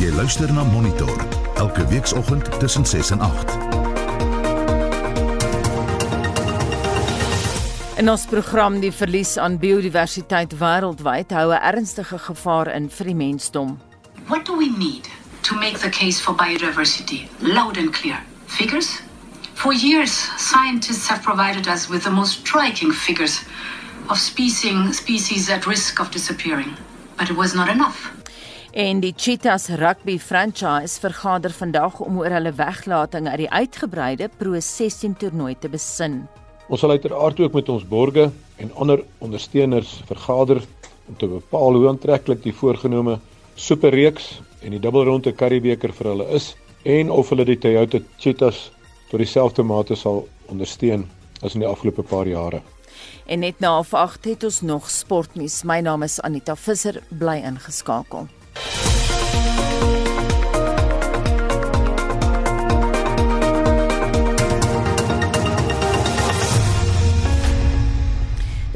Jy luister na Monitor elke weekoggend tussen 6 en 8. In ons program die verlies aan biodiversiteit wêreldwyd hou 'n ernstige gevaar in vir die mensdom. What do we need to make the case for biodiversity loud and clear? Figures? For years, scientists have provided us with the most striking figures of species, species at risk of disappearing. But it was not enough. En die Cheetahs rugby franchise vergader vandag om oor hulle weglating uit die uitgebreide Pro 16 toernooi te besin. Ons sal uiteraard ook met ons borgers en ander ondersteuners vergader om te bepaal hoe aantreklik die voorgenome superreeks en die dubbelronde Karibeker vir hulle is en of hulle die Toyota Cheetahs tot dieselfde mate sal ondersteun as in die afgelope paar jare. En net na 8 het ons nog sportnuus. My naam is Anita Visser, bly ingeskakel.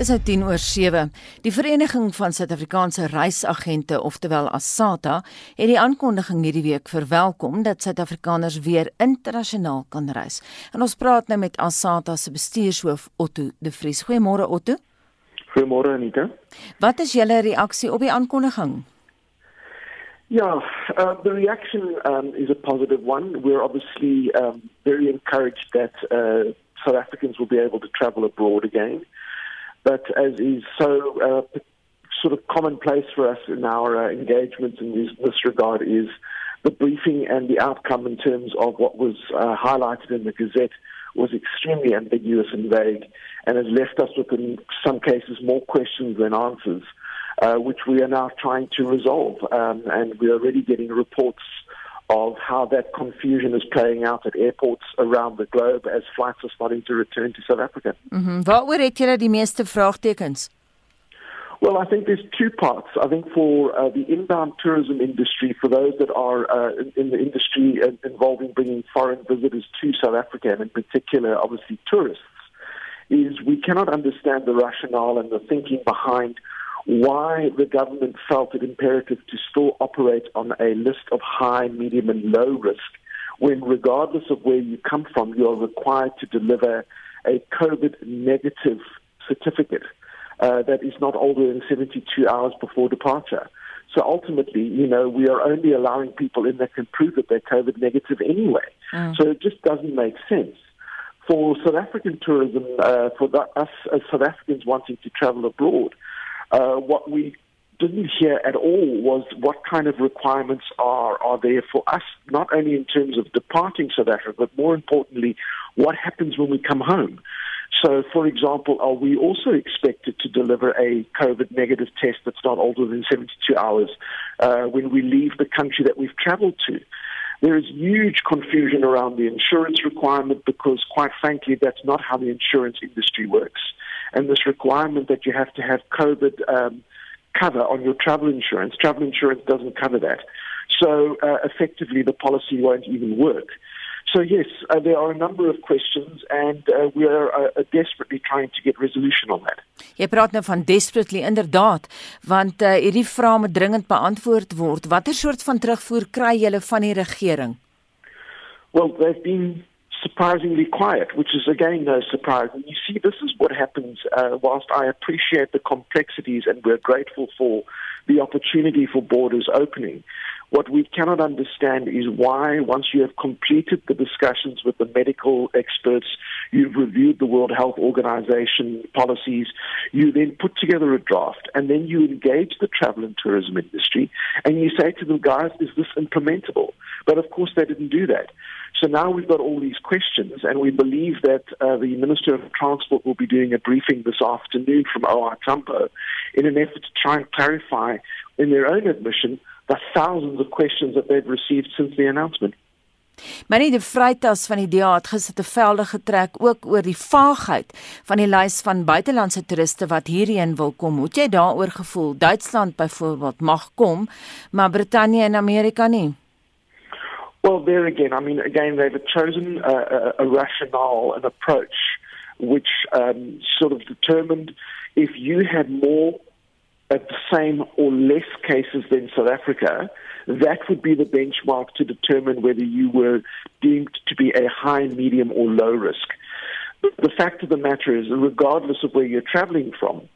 Dis nou 10 oor 7. Die Vereniging van Suid-Afrikaanse Reisagente, oftewel ASATA, het die aankondiging hierdie week verwelkom dat Suid-Afrikaners weer internasionaal kan reis. En ons praat nou met ASATA se bestuurshoof Otto De Vries. Goeiemôre Otto. Goeiemôre Anita. Wat is julle reaksie op die aankondiging? Yeah, uh, the reaction um, is a positive one. We're obviously um, very encouraged that uh, South Africans will be able to travel abroad again. But as is so uh, sort of commonplace for us in our uh, engagements in this, this, regard is the briefing and the outcome in terms of what was uh, highlighted in the Gazette was extremely ambiguous and vague and has left us with, in some cases, more questions than answers, uh, which we are now trying to resolve. Um, and we are already getting reports of how that confusion is playing out at airports around the globe as flights are starting to return to South Africa. Mhm. Het julle die meeste vraagtekens? Well, I think there's two parts. I think for uh, the inbound tourism industry, for those that are uh, in, in, the industry uh, involving bringing foreign visitors to South Africa, and in particular, obviously, tourists, is we cannot understand the rationale and the thinking behind why the government felt it imperative to still operate on a list of high, medium, and low risk when, regardless of where you come from, you are required to deliver a COVID negative certificate uh, that is not older than 72 hours before departure. So ultimately, you know, we are only allowing people in that can prove that they're COVID negative anyway. Mm. So it just doesn't make sense. For South African tourism, uh, for the, us as South Africans wanting to travel abroad, uh, what we didn't hear at all was what kind of requirements are, are there for us, not only in terms of departing South Africa, but more importantly, what happens when we come home. So, for example, are we also expected to deliver a COVID negative test that's not older than 72 hours uh, when we leave the country that we've traveled to? There is huge confusion around the insurance requirement because, quite frankly, that's not how the insurance industry works. And this requirement that you have to have COVID um, cover on your travel insurance, travel insurance doesn't cover that. So, uh, effectively, the policy won't even work. So yes, uh, there are a number of questions and uh, we are uh, desperately trying to get resolution on that. Jy praat nou van desperately inderdaad, want uh, hierdie vrae moet dringend beantwoord word. Watter soort van terugvoer kry julle van die regering? Well, they've been surprisingly quiet, which is again no surprise. And you see, this is what happens. Uh, whilst I appreciate the complexities and we're grateful for the opportunity for borders opening, what we cannot understand is why, once you have completed the discussions with the medical experts, you've reviewed the World Health Organization policies, you then put together a draft, and then you engage the travel and tourism industry, and you say to them, guys, is this implementable? But of course, they didn't do that. So now we've got all these questions, and we believe that uh, the Minister of Transport will be doing a briefing this afternoon from OR Tampo in an effort to try and clarify, in their own admission, the thousands of questions that they've received since the announcement. Manie die Vrytas van die DA het gister te velde getrek ook oor die vaagheid van die lys van buitelandse toeriste wat hierheen wil kom. Hoe het jy daaroor gevoel? Duitsland byvoorbeeld mag kom, maar Brittanje en Amerika nie. Well, there again, I mean, again, they've chosen a, a, a rationale, an approach, which um, sort of determined if you had more at the same or less cases than South Africa, that would be the benchmark to determine whether you were deemed to be a high, medium, or low risk. The fact of the matter is, regardless of where you're traveling from,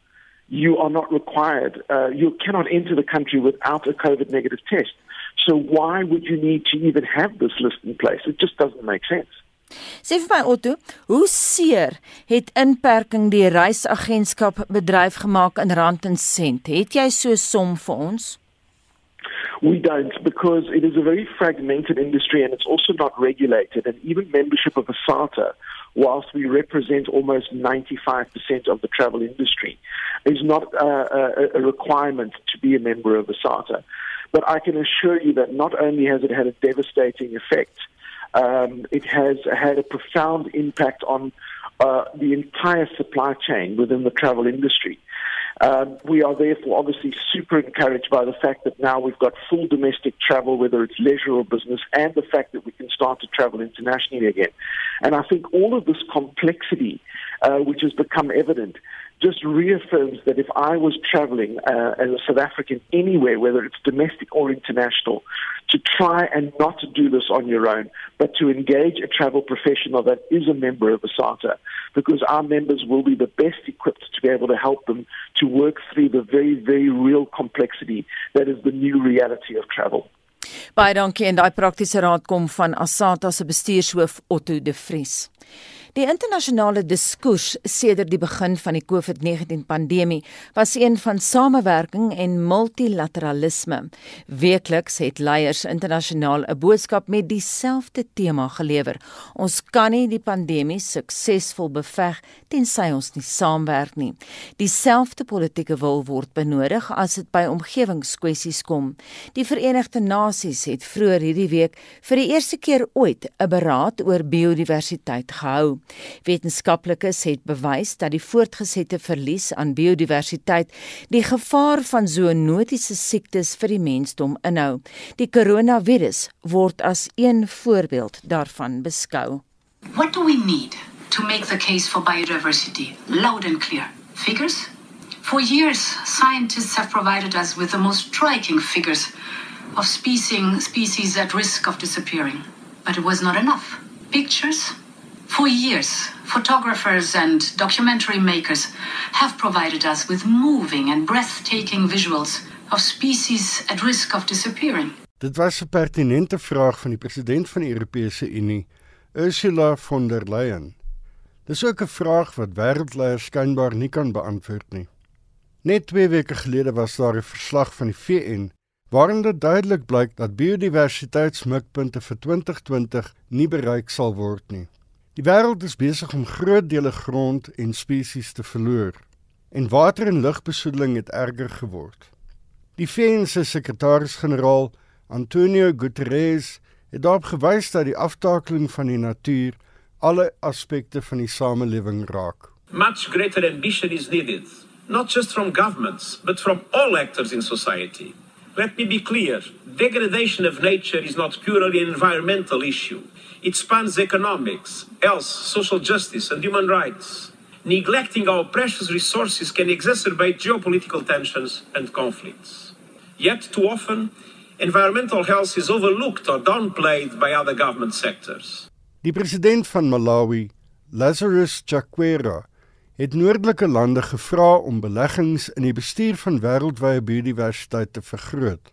you are not required, uh, you cannot enter the country without a COVID negative test. So why would you need to even have this list in place? It just doesn't make sense. Sê vir my Otto, hoe seer het inperking die reisagentskap bedryf gemaak in rand en sent? Het jy so som vir ons? We don't because it is a very fragmented industry and it's also not regulated and even membership of ASATA whilst we represent almost 95% of the travel industry is not uh, a, a requirement to be a member of ASATA. But I can assure you that not only has it had a devastating effect um, it has had a profound impact on uh, the entire supply chain within the travel industry. Um, we are therefore obviously super encouraged by the fact that now we've got full domestic travel, whether it's leisure or business, and the fact that we can start to travel internationally again. And I think all of this complexity, uh, which has become evident, just reaffirms that if I was traveling uh, as a South African anywhere, whether it's domestic or international, to try and not to do this on your own, but to engage a travel professional that is a member of ASATA, because our members will be the best equipped to be able to help them to work through the very, very real complexity that is the new reality of travel. Baie dankie en daai praktiese raad kom van ASATA se bestuurshoof Otto de Vries. Die internasionale diskurs sedert die begin van die COVID-19 pandemie was een van samewerking en multilateralisme. Weekliks het leiers internasionaal 'n boodskap met dieselfde tema gelewer. Ons kan nie die pandemie suksesvol beveg tensy ons nie saamwerk nie. Dieselfde politieke wil word benodig as dit by omgewingskwessies kom. Die Verenigde Nasies het vroeër hierdie week vir die eerste keer ooit 'n beraad oor biodiversiteit gehou. Wetenskaplikes het bewys dat die voortgesette verlies aan biodiversiteit die gevaar van zoonotiese siektes vir die mensdom inhou. Die koronavirus word as een voorbeeld daarvan beskou. What do we need to make the case for biodiversity loud and clear? Figures? For years, scientists have provided us with the most striking figures of species, species at risk of disappearing. But it was not enough. Pictures, For years, photographers and documentary makers have provided us with moving and breathtaking visuals of species at risk of disappearing. Dit was 'n pertinente vraag van die president van die Europese Unie, Ursula von der Leyen. Dis ook 'n vraag wat wêreldleiers skynbaar nie kan beantwoord nie. Net 2 weke gelede was daar 'n verslag van die VN waarin dit duidelik blyk dat biodiversiteitsmikpunte vir 2020 nie bereik sal word nie. Die wêreld is besig om groot dele grond en spesies te verloor en water en lugbesoedeling het erger geword. Die VN se sekretaris-generaal Antonio Guterres het daarop gewys dat die aftakeling van die natuur alle aspekte van die samelewing raak. Much greater ambition is needed, not just from governments, but from all actors in society. Let me be clear, degradation of nature is not purely an environmental issue. It spans economics, health, social justice, and human rights. Neglecting our precious resources can exacerbate geopolitical tensions and conflicts. Yet, too often, environmental health is overlooked or downplayed by other government sectors. Die president van Malawi, Lazarus Chakwera, het noordelike lande gevra om beleggings in die bestuur van wêreldwye biodiversiteit te vergroot.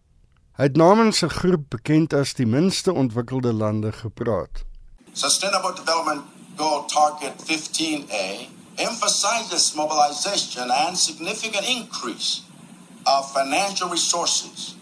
Hy het namens 'n groep bekend as die minste ontwikkelde lande gepraat. Sustainable Development Goal Target 15A emphasizes mobilization and significant increase of financial resources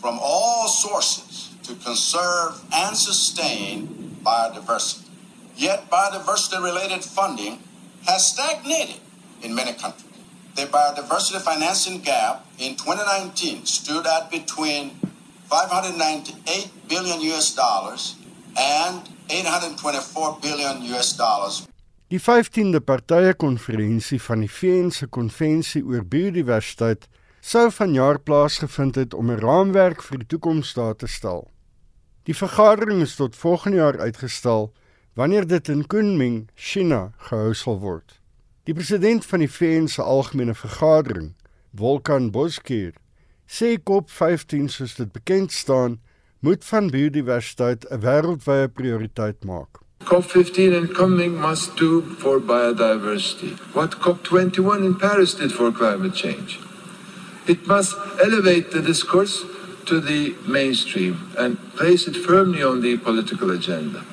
from all sources to conserve and sustain biodiversity. Yet biodiversity related funding has stagnated in many countries. The biodiversity financing gap in 2019 stood at between 598 billion US dollars and 824 billion US dollars. Die 15de partye konferensie van die VN se konvensie oor biodiversiteit sou vanjaar plaasgevind het om 'n raamwerk vir die toekoms daar te stel. Die vergadering is tot volgende jaar uitgestel wanneer dit in Kunming, China gehou sal word. Die president van die VN se algemene vergadering, Volkan Bozkir, sê COP15 soos dit bekend staan, moet van biodiversiteit 'n wêreldwye prioriteit maak. COP15 and coming must do for biodiversity what COP21 in Paris did for climate change. It must elevate the discourse to the mainstream and place it firmly on the political agenda.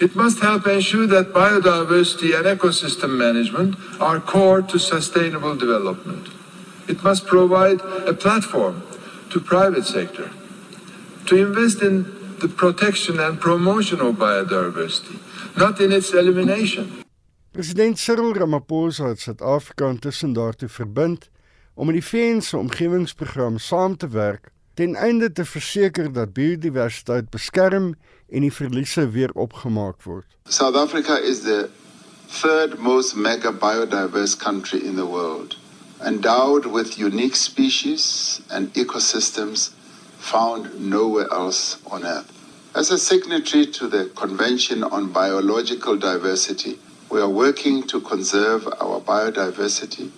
It must help ensure that biodiversity and ecosystem management are core to sustainable development. It must provide a platform to private sector to invest in the protection and promotion of biodiversity, not in its elimination. President Cyril Ramaphosa het Suid-Afrika intussen daartoe verbind om met die VN se omgewingsprogram saam te werk ten einde te verseker dat biodiversiteit beskerm en die verliese weer opgemaak word. South Africa is the third most mega biodiverse country in the world, endowed with unique species and ecosystems found nowhere else on earth. As a signatory to the Convention on Biological Diversity, we are working to conserve our biodiversity,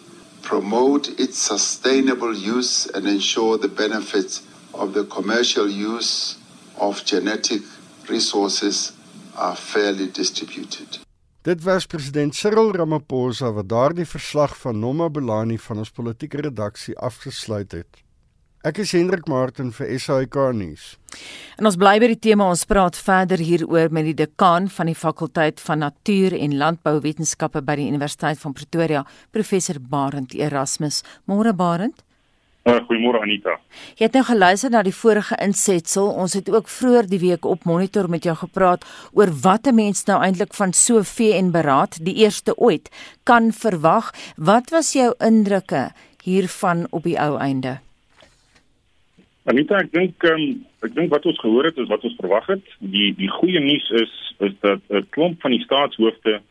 promote its sustainable use, and ensure the benefits of the commercial use of genetic resources are fairly distributed. Dit was president Cyril Ramaphosa wat daardie verslag van Noma Belani van ons politieke redaksie afgesluit het. Ek is Hendrik Martin vir SAK nuus. En ons bly by die tema ons praat verder hieroor met die dekaan van die fakulteit van natuur en landbouwetenskappe by die Universiteit van Pretoria, professor Barend Erasmus. Môre Barend. Uh, Goeiemôre Anita. Jy het nou geluister na die vorige insetsel. Ons het ook vroeër die week op monitor met jou gepraat oor wat 'n mens nou eintlik van so VN beraad, die eerste ooit, kan verwag. Wat was jou indrukke hiervan op die ou einde? Anita, ek dink um, ek dink wat ons gehoor het is wat ons verwag het. Die die goeie nuus is is dat 'n klomp van die staatshoofde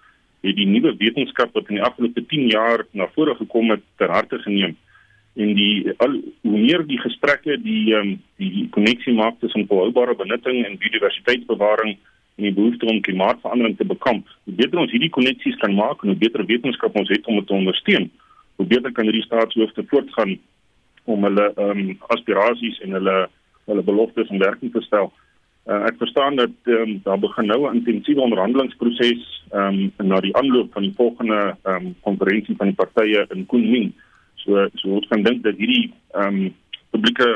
het die nuwe wetenskap wat in die afgelope 10 jaar na vore gekom het ter harte geneem en die al hoe meer die gesprekke die um, die koneksie maak tussen volhoubare benutting en biodiversiteitsbewaring en die behoefte om klimaatsverandering te bekamp. Hoe beter ons hierdie koneksies kan maak en hoe beter wetenskap ons het om dit te ondersteun, hoe beter kan hierdie staatshoofde voortgaan om hulle um, aspirasies en hulle hulle beloftes in werking te stel. Uh, ek verstaan dat um, daar begin nou 'n intensiewe onderhandelingsproses um, na die aanloop van die volgende um, konferensie van die partye in Kunming. So so ons kan dink dat hierdie ehm um, publieke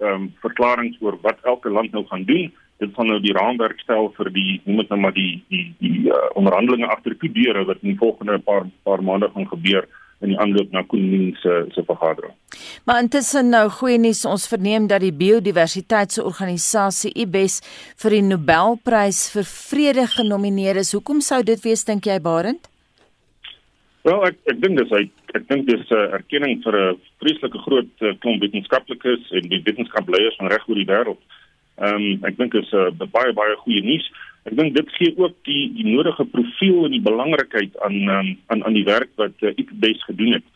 ehm um, verklaringe oor wat elke land nou gaan doen, dit gaan nou die raamwerk stel vir die noem dit nou maar die die die uh, onderhandelinge agter die deure wat in die volgende paar paar maande gaan gebeur in die aanloop na Kunming se se vergadering. Maar intussen nou goeie nuus, ons verneem dat die biodiversiteitsorganisasie IBES vir die Nobelprys vir vrede genomineer is. Hoekom sou dit wees dink jy Barend? Wel ek ek dink dis hy ek dink dis 'n uh, erkenning vir 'n vreeslike groot uh, klomp wetenskaplikes en die wetenskapleiers van reg oor die wêreld. Ehm um, ek dink is 'n uh, baie baie goeie nuus. Ek dink dit gee ook die die nodige profiel en die belangrikheid aan um, aan aan die werk wat uh, IPBES gedoen het.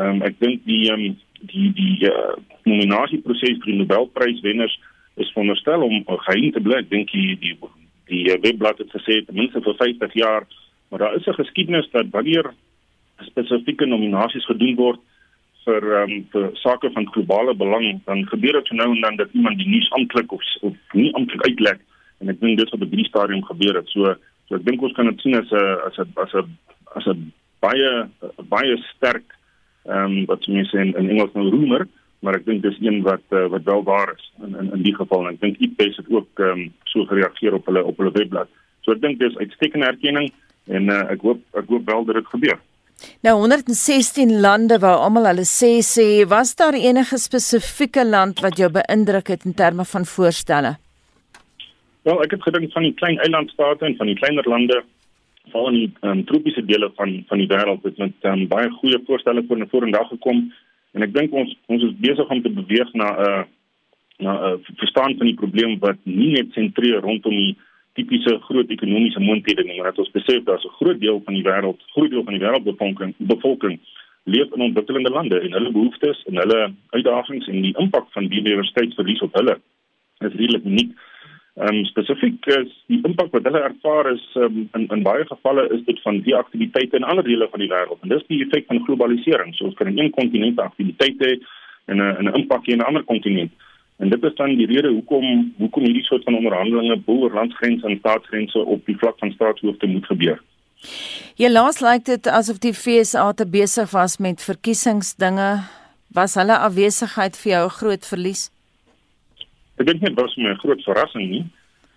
Ehm um, ek dink die um, die die uh, nominasieproses vir die Nobelpryswenners is veronderstel om uh, geheim te bly. Ek dink die die die webblad het gesê ten minste vir 50 jaar, maar daar is 'n geskiedenis dat wanneer spesifieke nominasies gedoen word vir um, vir sake van globale belang, dan gebeur dit nou en dan dat iemand die nuus amptelik of of nie amptelik uitlek en ek dink dit op die stadium gebeur het. So so ek dink ons kan dit sien as 'n as 'n as 'n as 'n baie baie sterk ehm um, wat mense in, in Engels nou rumor, maar ek dink dis een wat uh, wat wel waar is in in in die geval en ek dink IPS het ook ehm um, so gereageer op hulle op hulle webblad. So ek dink dis uitstekende erkenning en uh, ek hoop ek hoop wel dat dit gebeur. Nou 116 lande wou almal hulle sê sê was daar enige spesifieke land wat jou beïndruk het in terme van voorstelle? Wel, ek het gedink van die klein eilandstate en van die kleiner lande in die um, tropiese dele van van die wêreld het met um, baie goeie voorstelle voor na vorendag gekom en ek dink ons ons is besig om te beweeg na 'n uh, na 'n uh, verstaan van die probleem wat nie net sentreer rondom die tipiese groot ekonomiese moonthede nie, maar dat ons besef daar's 'n groot deel van die wêreld, groot deel van die wêreldbevolking, bevolking leef in ontwikkelende lande en hulle behoeftes en hulle uitdagings en die impak van biodiversiteitsverlies op hulle is redelik uniek. Ehm um, spesifiek is die impak wat hulle ervaar is um, in in baie gevalle is dit van die aktiwiteite in ander dele van die wêreld en dis die effek van globalisering. So ons kan in een kontinent aktiwiteite en 'n impak in 'n ander kontinent. En dit is dan die rede hoekom hoekom hierdie soort van onderhandelinge bo oor landsgrense en staatsgrense op die vlak van staatshoofde moet gebeur. Ja, laas lyk dit asof die FSA te besig was met verkiesingsdinge. Was hulle afwesigheid vir jou 'n groot verlies? Ek dink dit was 'n groot verrassing nie.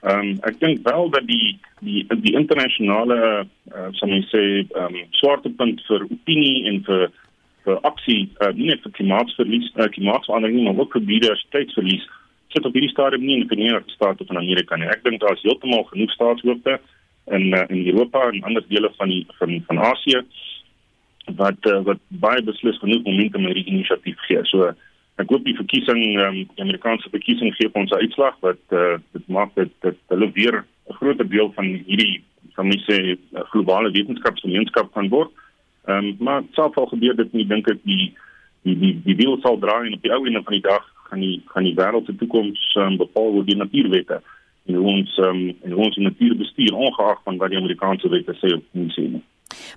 Ehm um, ek dink wel dat die die die internasionale uh, sal mens sê ehm um, swaartepunt vir opinie en vir vir aksie uh, nie net vir klimaatsverlies, uh, klimaatsverandering maar ook vir biodiversiteitsverlies sit op hierdie stadium nie in die Verenigde State van Amerika nie. Ek dink daar is heeltemal genoeg staatshoofde in uh, in Europa en ander dele van die van van Asië wat uh, wat baie beslis genoeg momentum in hierdie inisiatief gee. So ek hoop die verkiesing um, die Amerikaanse verkiesing gee ons 'n uitslag wat uh, dit maak dat dat hulle weer 'n groter deel van hierdie van my sê globale wetenskapsgemeenskap kan word. Ehm um, maar selfs al gebeur dit nie dink ek die die die die wiel sal draai en op die ou einde van die dag gaan die gaan die wêreld se toekoms um, bepaal word deur natuurwette en ons um, en ons natuur bestuur ongeag van wat die Amerikaanse wette sê of nie sê nie.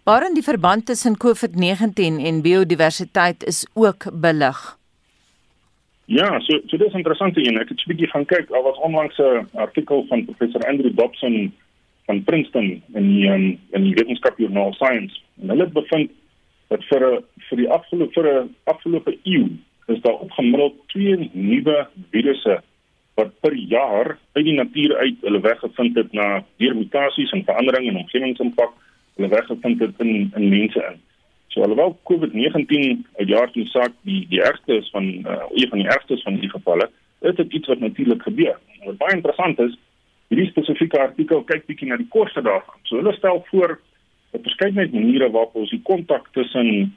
Waarin die verband tussen COVID-19 en biodiversiteit is ook belig. Ja, so so dis interessant en ek het 'n bietjie gaan kyk. Daar was onlangs 'n artikel van professor Andrew Dobson van Princeton in die um, in die wetenskapjoernaal Science. En hulle bevind dat vir 'n vir die afgelope vir 'n afgelope eeu is daar opgemiddeld twee nuwe virusse wat per jaar uit die natuur uit hulle weggevind het na deur mutasies en veranderinge in omgewingsimpak hulle weggevind het in in mense in. So alhoewel COVID-19 uit jaar tot saak die die ergste is van uh, een van die ergstes van die gevalle, is dit iets wat natuurlik gebeur. Wat baie interessant is, hierdie spesifieke artikel kyk bietjie na die koste daarvan. So hulle stel voor 'n verskeidenheid maniere waarop ons die kontak tussen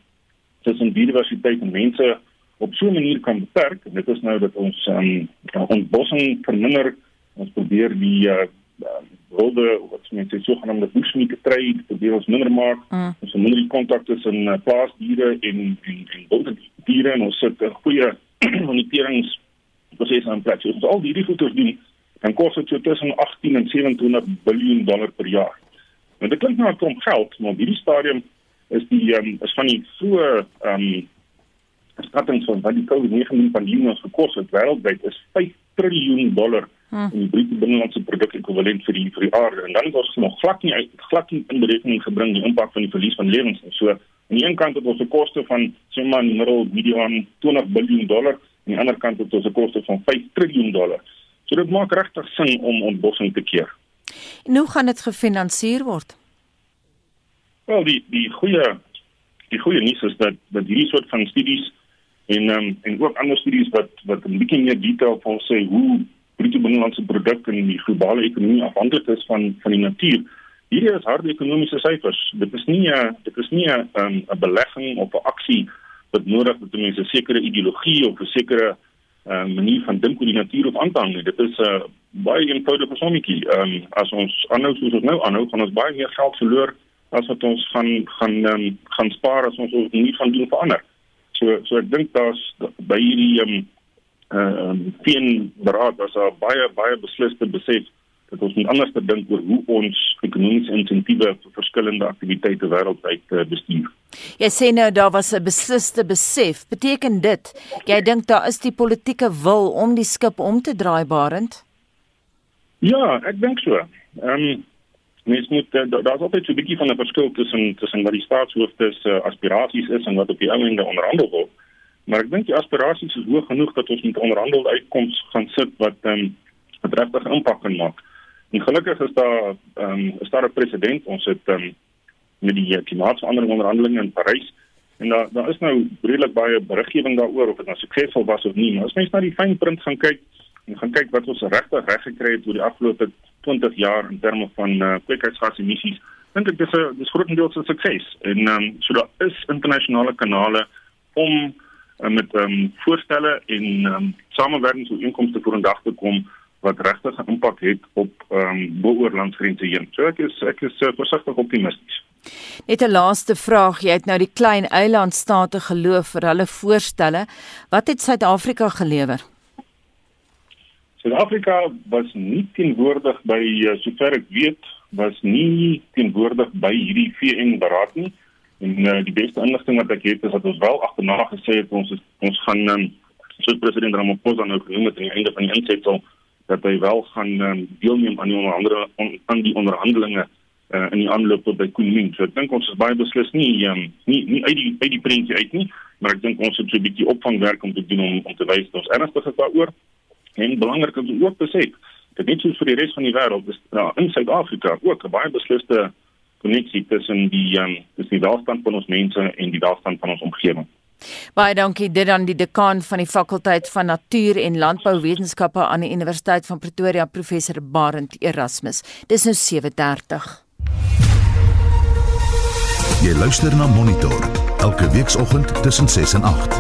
tussen biodiversiteit en mense op so 'n manier kan beperk. Dit is nou dat ons um, ontbossing verminder. Ons probeer die uh, wilde wat mense sê sogenaamde bushmeat trade probeer ons minder maak. Mm. Ons minder die kontak tussen uh, plaasdiere en en, en wilde diere en ons sit 'n goeie moniterings proses aan plek. So, ons al hierdie goeders doen dan kos dit so tussen 18 en 27 miljard dollar per jaar. En dit klink nou 'n klomp geld, maar op hierdie stadium is die um, is van die so ehm um, skattings van wat die COVID-19 pandemie ons gekos het wêreldwyd is 5 triljoen dollar hmm. in die bruto binnelandse produk ekwivalent vir die vir die aarde en dan ons nog glad nie uit glad nie in berekening gebring die impak van die verlies van lewens so aan die een kant het ons 'n koste van sê maar in die middel mediaan 20 miljard dollar aan die ander kant het ons 'n koste van 5 triljoen dollar so dit maak regtig sin om ontbossing te keer en hoe gaan dit gefinansier word wel die die goeie die goeie nuus is dat dat hierdie soort van studies en um, en ook ander studies wat wat 'n bietjie meer detail van sê hoe bruto binnelandse produk in die globale ekonomie afhanklik is van van die natuur. Hierdie is harde ekonomiese syfers. Dit is nie 'n dit is nie 'n um, 'n belegging of 'n aksie wat nodig het om 'n sekere ideologie of 'n sekere uh, manier van dink oor die natuur of aanhang nie. Dit is 'n uh, baie eenvoudige sommetjie. Ehm um, as ons aanhou soos ons nou aanhou, gaan ons baie meer geld verloor as wat ons gaan gaan um, gaan spaar as ons ons nie van doen verander. So so ek dink daar's by hierdie ehm um, ehm um, teen beraad was daar baie baie besliste besef dat ons moet anders dink oor hoe ons ekonomiese insentiewe vir verskillende aktiwiteite wêreldwyd uh, bestuur. Jy sê nou daar was 'n besliste besef. Beteken dit jy dink daar is die politieke wil om die skip om te draai barend? Ja, ek dink so. Ehm um, mens moet uh, daar's altyd so 'n bietjie van 'n verskil tussen tussen wat die staatshoofde se uh, aspirasies is en wat op die einde onderhandel word. Maar ek dink die aspirasies is hoog genoeg dat ons met onderhandelde uitkomste gaan sit wat ehm um, wat regtig impak kan maak. En gelukkig is daar ehm um, is daar 'n president ons het ehm um, met die klimaatsverandering onderhandelinge in Parys en daar daar is nou redelik baie beriggewing daaroor of dit nou suksesvol was of nie. Maar as mens na die fyn print gaan kyk en gaan kyk wat ons regtig reg gekry het oor die afgelope 20 jaar in terme van uh, kweekhuisgasemissies, dink ek dis 'n dis grootendeels 'n sukses. En um, so daar is internasionale kanale om uh, met um, voorstelle en um, samewerkingsooreenkomste voor in dag te kom wat regtig 'n impak het op ehm um, bo-oorlandsgrense heen. So ek is ek is uh, versigtig optimisties. Net 'n laaste vraag, jy het nou die klein eilandstate geloof vir hulle voorstelle. Wat het Suid-Afrika gelewer? Suid-Afrika was nie teenwoordig by uh, sover ek weet was nie teenwoordig by hierdie VN beraad nie. En uh, die beste inligting wat ek het is dat ons wel agterna gesê het ons is, ons gaan um, soos president Ramaphosa nou genoem het aan die einde van die insetsel dat hy wel gaan um, deelneem aan die onderhandelinge on, aan die onderhandelinge uh, in die aanloop tot by Kunming. So ek dink ons is baie beslis nie um, nie nie uit die uit die prentjie uit nie, maar ek dink ons het so 'n bietjie opvangwerk om te doen om om te wys dat ons ernstig is daaroor. En belangrik is ook te sê dit soos vir die res van die wêreld is ja, in Suid-Afrika ook 'n baie besliste koneksie tussen die um, tussen die welstand van ons mense en die welstand van ons omgewing. Baie dankie dit aan die dekaan van die fakulteit van natuur en landbouwetenskappe aan die Universiteit van Pretoria professor Barend Erasmus. Dis nou 7:30. Jy luister na Monitor elke weekoggend tussen 6 en 8.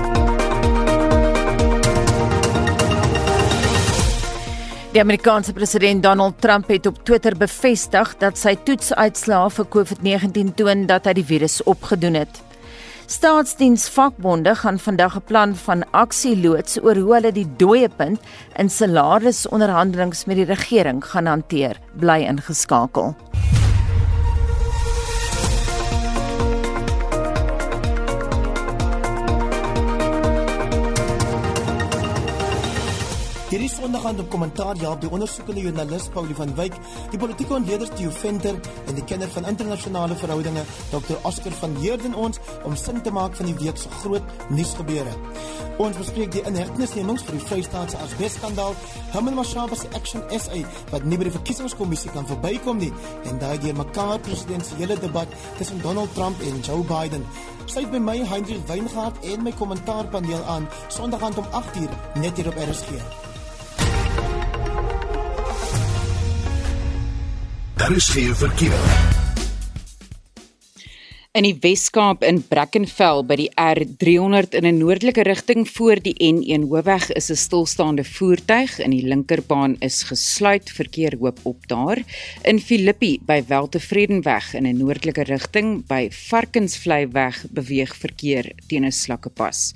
Die Amerikaanse president Donald Trump het op Twitter bevestig dat sy toetsuitslae vir COVID-19 toon dat hy die virus opgedoen het. Staatsdiensvakbonde gaan vandag 'n plan van aksie loods oor hoe hulle die dooie punt in salarisonderhandelinge met die regering gaan hanteer. Bly ingeskakel. Sondag aan op kommentaar Jaap die ondersoekende joernalis Paulie van Wyk, die politieke ontleder Theo Venter en die kenner van internasionale verhoudinge Dr. Oscar van Heerden ons om sin te maak van die week se groot nuusgebeure. Ons bespreek die inhegtenisnemings vir die Vrystaatse asbesskandaal, Hamel Mashaba se Action SA wat nie by die verkiesingskommissie kan verbykom nie en daai deur mekaar presidentsiële debat tussen Donald Trump en Joe Biden. Sluit by my Hendrik Weingart en my kommentaarpaneel aan Sondag aand om 8uur net hier op RSG. Daar is geen verkeer. In die Wes-Kaap in Brackenfell by die R300 in 'n noordelike rigting voor die N1 hoofweg is 'n stilstaande voertuig in die linkerbaan is gesluit verkeer hoop op daar. In Filippi by Weltevredenweg in 'n noordelike rigting by Varkensvlei-weg beweeg verkeer teen 'n slakkepas.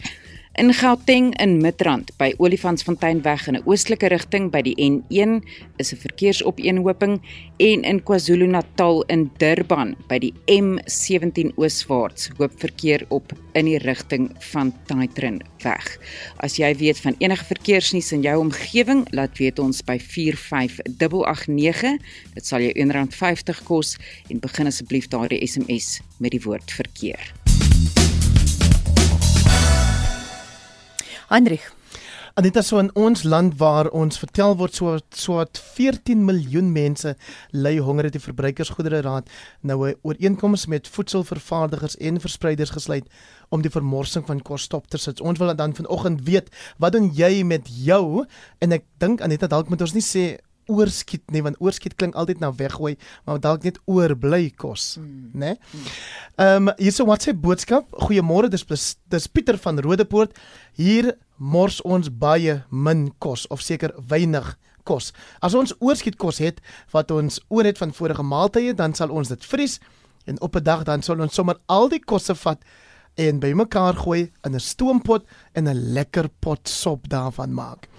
In Gauteng in Midrand by Olifantsfonteinweg in 'n oostelike rigting by die N1 is 'n verkeersopeenhoping en in KwaZulu-Natal in Durban by die M17 ooswaarts hoop verkeer op in die rigting van Taitrin weg. As jy weet van enige verkeersnuus in jou omgewing, laat weet ons by 45889. Dit sal jou R1.50 kos en begin asseblief daardie SMS met die woord verkeer. Hendrik. Anita so in ons land waar ons vertel word so so wat 14 miljoen mense ly honger het die verbruikersgoedere raad nou 'n ooreenkoms met voedselvervaardigers en verspreiders gesluit om die vermorsing van kos stop te sit. Ons wil dan vanoggend weet, wat doen jy met jou? En ek dink Anita dalk moet ons nie sê oorskiet nie want oorskiet klink altyd na weggooi maar dalk net oorbly kos hmm. nê ehm um, hierso WhatsApp boodskap. Goeiemôre dis dis Pieter van Rodepoort. Hier mors ons baie min kos of seker weinig kos. As ons oorskiet kos het wat ons oor het van vorige maaltye dan sal ons dit vries en op 'n dag dan sal ons sommer al die kosse vat en bymekaar gooi in 'n stoompot en 'n lekker pot sop daarvan maak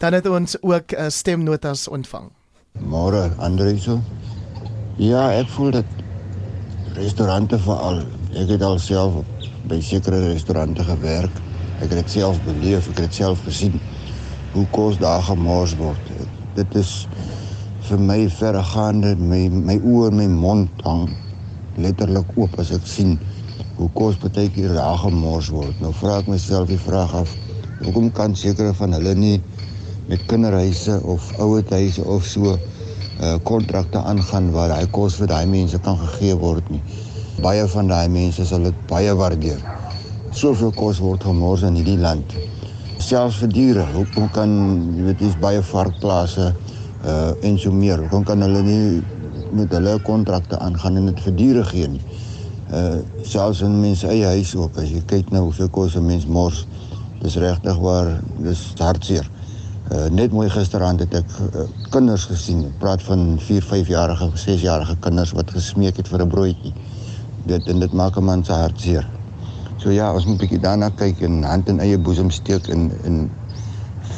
dan het ons ook uh, stemnotas ontvang. Môre Andreuso. Ja, ek voel dat restaurante veral. Ek het al self by sekere restaurante gewerk. Ek het dit self beleef, ek het dit self gesien hoe kos daar gemors word. Dit is vir my verregaande my my oë en my mond hang letterlik oop as ek sien hoe kos baie keer daar gemors word. Nou vra ek myself die vraag af, hoekom kan sekere van hulle nie met kinderhuise of ouerhuise of so uh kontrakte aangaan waar daai kos vir daai mense kan gegee word nie. Baie van daai mense sal dit baie waardeer. Soveel kos word gemors in hierdie land. Selfs vir diere. Hoe kan jy weet dis baie varkplase uh en so meer. Hoe kan hulle nie met hulle kontrakte aangaan en dit vir diere gee nie? Uh selfs in mense eie huis ook as jy kyk nou hoeveel kos 'n mens mors. Dis regtig waar dis hartseer. Uh, net mooi gisterand het ek uh, kinders gesien. Ek praat van 4, 5 jarige, 6 jarige kinders wat gesmeek het vir 'n broodjie. Dit en dit maak 'n man se hart seer. So ja, ons moet bietjie daarna kyk en hand in eie boesem steek en en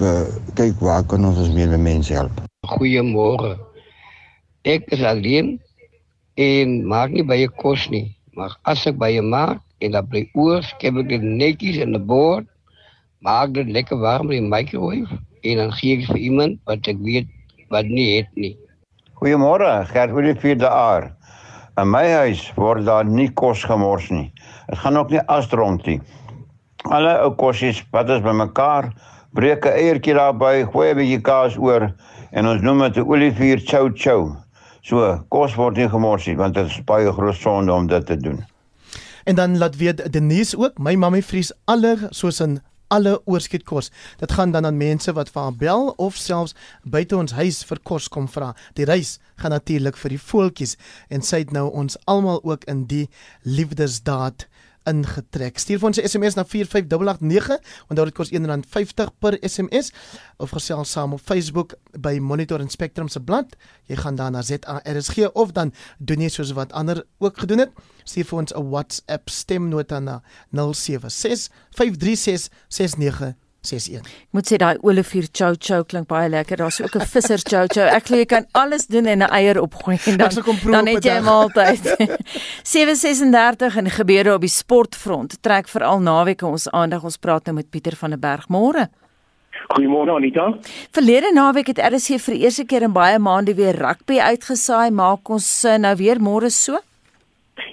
uh, kyk waar kan ons ons meer mense help. Goeiemôre. Ek is alleen en maak nie baie kos nie, maar as ek baie maak en dan bly oor, skep ek dit netjies in 'n bord, maak dit lekker warm in die microwave en dan gee ek vir iemand wat ek weet wat nie het nie. Goeiemôre, Gert Olivier de Aar. In my huis word daar nie kos gemors nie. Dit gaan ook nie asdronk nie. Alle ou kosies wat ons bymekaar breek 'n eiertjie daarby, gooi 'n bietjie kaas oor en ons noem dit 'n Olivier chow chow. So, kos word nie gemors nie want dit is baie groot sonde om dit te doen. En dan laat weet Denise ook, my mammie vries alle soos in alle oorskietkos. Dit gaan dan aan mense wat vir haar bel of selfs buite ons huis vir kos kom vra. Die reis gaan natuurlik vir die voeltjies en sy het nou ons almal ook in die liefdesdaad ingetrek. Stuur vir ons 'n SMS na 45889 en dit kos R1.50 per SMS of gesels saam op Facebook by Monitor en Spectrum se blad. Jy gaan dan na ZARSG of dan doen jy soos wat ander ook gedoen het. Stuur vir ons 'n WhatsApp stemnota na 076 536 69 61. Ek moet sê daai Olivier chow chow klink baie lekker. Daar's ook 'n visser chow chow. Ek glo jy kan alles doen en 'n eier opgooi en dan dan het jy 'n maaltyd. 736 en gebeure op die sportfront trek veral naweek ons aandag. Ons praat nou met Pieter van der Berg môre. Goeiemôre Anita. Verlede naweek het RC vir die eerste keer in baie maande weer rugby uitgesaai. Maak ons eh, nou weer môre so?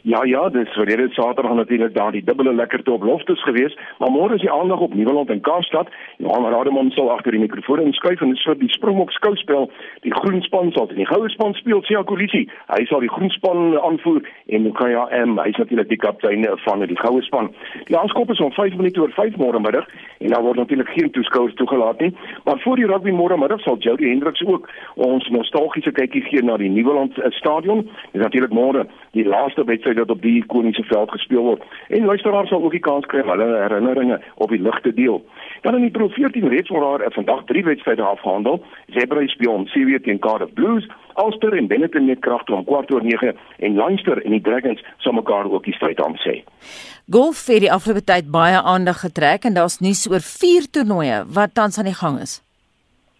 Ja ja, dis verlede Saterdag natuurlik daar die dubbele lekkerte op Loftus gewees, maar môre is die aandag op Nieuweland en Kaapstad. Johan Rademon sal agter die mikrofoon inskuif en dit vir die Springbok skouspel. Die groen span sal in die goue span speel, Sia Kolisi. Hy sal die groen span aanvoer en Nkaya M, hy is natuurlik die kaptein van die goue span. Die aanskop is om 5 minute oor 5 môre middag en daar word natuurlik geen toeskouers toegelaat nie. Maar voor die rugby môre middag sal Jody Hendricks ook ons nostalgiese kykie gee na die Nieuweland eh, stadion. Dis natuurlik môre die laaste wedstryd wat op die ikoniese veld gespeel word. En luisteraars sal ook die kans kry om hulle herinneringe op die lig te deel. Dan in die Pro 14 reeks word daar vandag drie wedstryde afgehandel. Zebra speel om CW teen Cardiff Blues, Ulster en Benetton met kragte om kwart oor 9 en Leinster en die Dragons sal mekaar ook die stryd aan sê. Golf het die afgelope tyd baie aandag getrek en daar's nuus oor vier toernooie wat tans aan die gang is.